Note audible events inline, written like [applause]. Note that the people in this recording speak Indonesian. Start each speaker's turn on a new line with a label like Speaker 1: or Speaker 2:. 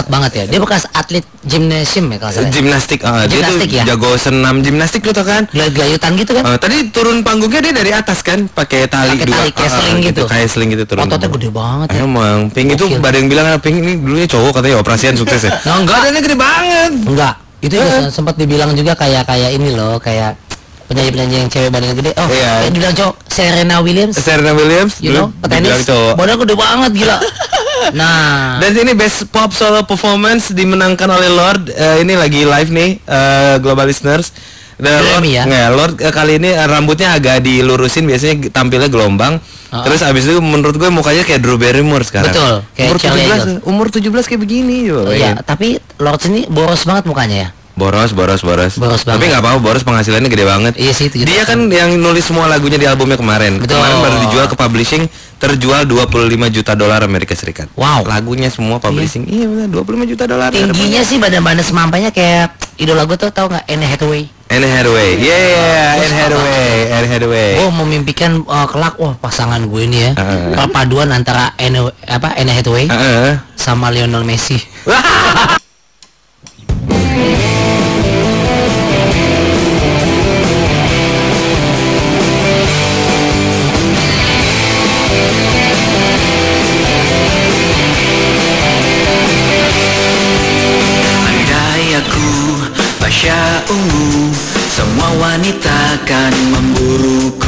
Speaker 1: kuat banget ya. Dia bekas atlet gymnasium ya kalau salah.
Speaker 2: Gimnastik, ah, dia tuh
Speaker 1: ya?
Speaker 2: jago senam gimnastik tau kan?
Speaker 1: Gelayutan gitu kan?
Speaker 2: Ah, tadi turun panggungnya dia dari atas kan, pakai tali
Speaker 1: Pakai
Speaker 2: dua,
Speaker 1: tali, kayak
Speaker 2: Ah,
Speaker 1: sling gitu.
Speaker 2: kayak sling gitu turun.
Speaker 1: Ototnya gede banget ya.
Speaker 2: Emang, Pink itu ada yang bilang Pink ini dulunya cowok katanya operasian sukses ya. [laughs]
Speaker 1: Nah, enggak.
Speaker 2: Badannya gede banget.
Speaker 1: Enggak. Itu juga sempat dibilang juga kayak kayak ini loh, kayak penyanyi-penyanyi yang cewek badannya gede. Oh,
Speaker 2: Iya.
Speaker 1: kayak dibilang cowok Serena Williams.
Speaker 2: Serena Williams
Speaker 1: You know, petenis. Badannya gede banget gila. [laughs] Nah,
Speaker 2: Dan ini best pop solo performance dimenangkan oleh Lord. Eh, ini lagi live nih, eh, global listeners. Dan Lord,
Speaker 1: ya?
Speaker 2: nggak, Lord eh, kali ini eh, rambutnya agak dilurusin, biasanya tampilnya gelombang.
Speaker 1: Ah.
Speaker 2: Terus abis itu menurut gue mukanya kayak Drew Barrymore sekarang.
Speaker 1: Betul, kayak
Speaker 2: umur
Speaker 1: Charlie
Speaker 2: 17,
Speaker 1: Eagles.
Speaker 2: umur 17 kayak begini coba
Speaker 1: ya, tapi Lord ini boros banget mukanya ya.
Speaker 2: Boros, boros, boros.
Speaker 1: Boros
Speaker 2: Tapi nggak apa-apa, boros penghasilannya gede banget.
Speaker 1: Iya sih, itu
Speaker 2: Dia
Speaker 1: juga.
Speaker 2: kan yang nulis semua lagunya di albumnya kemarin.
Speaker 1: Betul.
Speaker 2: Kemarin baru dijual ke publishing, terjual 25 juta dolar Amerika Serikat.
Speaker 1: Wow.
Speaker 2: Lagunya semua publishing. Iya, benar 25 juta dolar.
Speaker 1: Tingginya sih badan-badan semampainya kayak idola gue tuh tau nggak Anne Hathaway.
Speaker 2: Anne Hathaway. Yeah, Anne Hathaway. Anne Hathaway.
Speaker 1: Gue memimpikan uh, kelak wah pasangan gue ini ya
Speaker 2: Eh.
Speaker 1: perpaduan antara Anne apa Anne Hathaway
Speaker 2: Heeh.
Speaker 1: sama Lionel Messi. [laughs]
Speaker 3: Indonesia ungu. Semua wanita akan memburuku.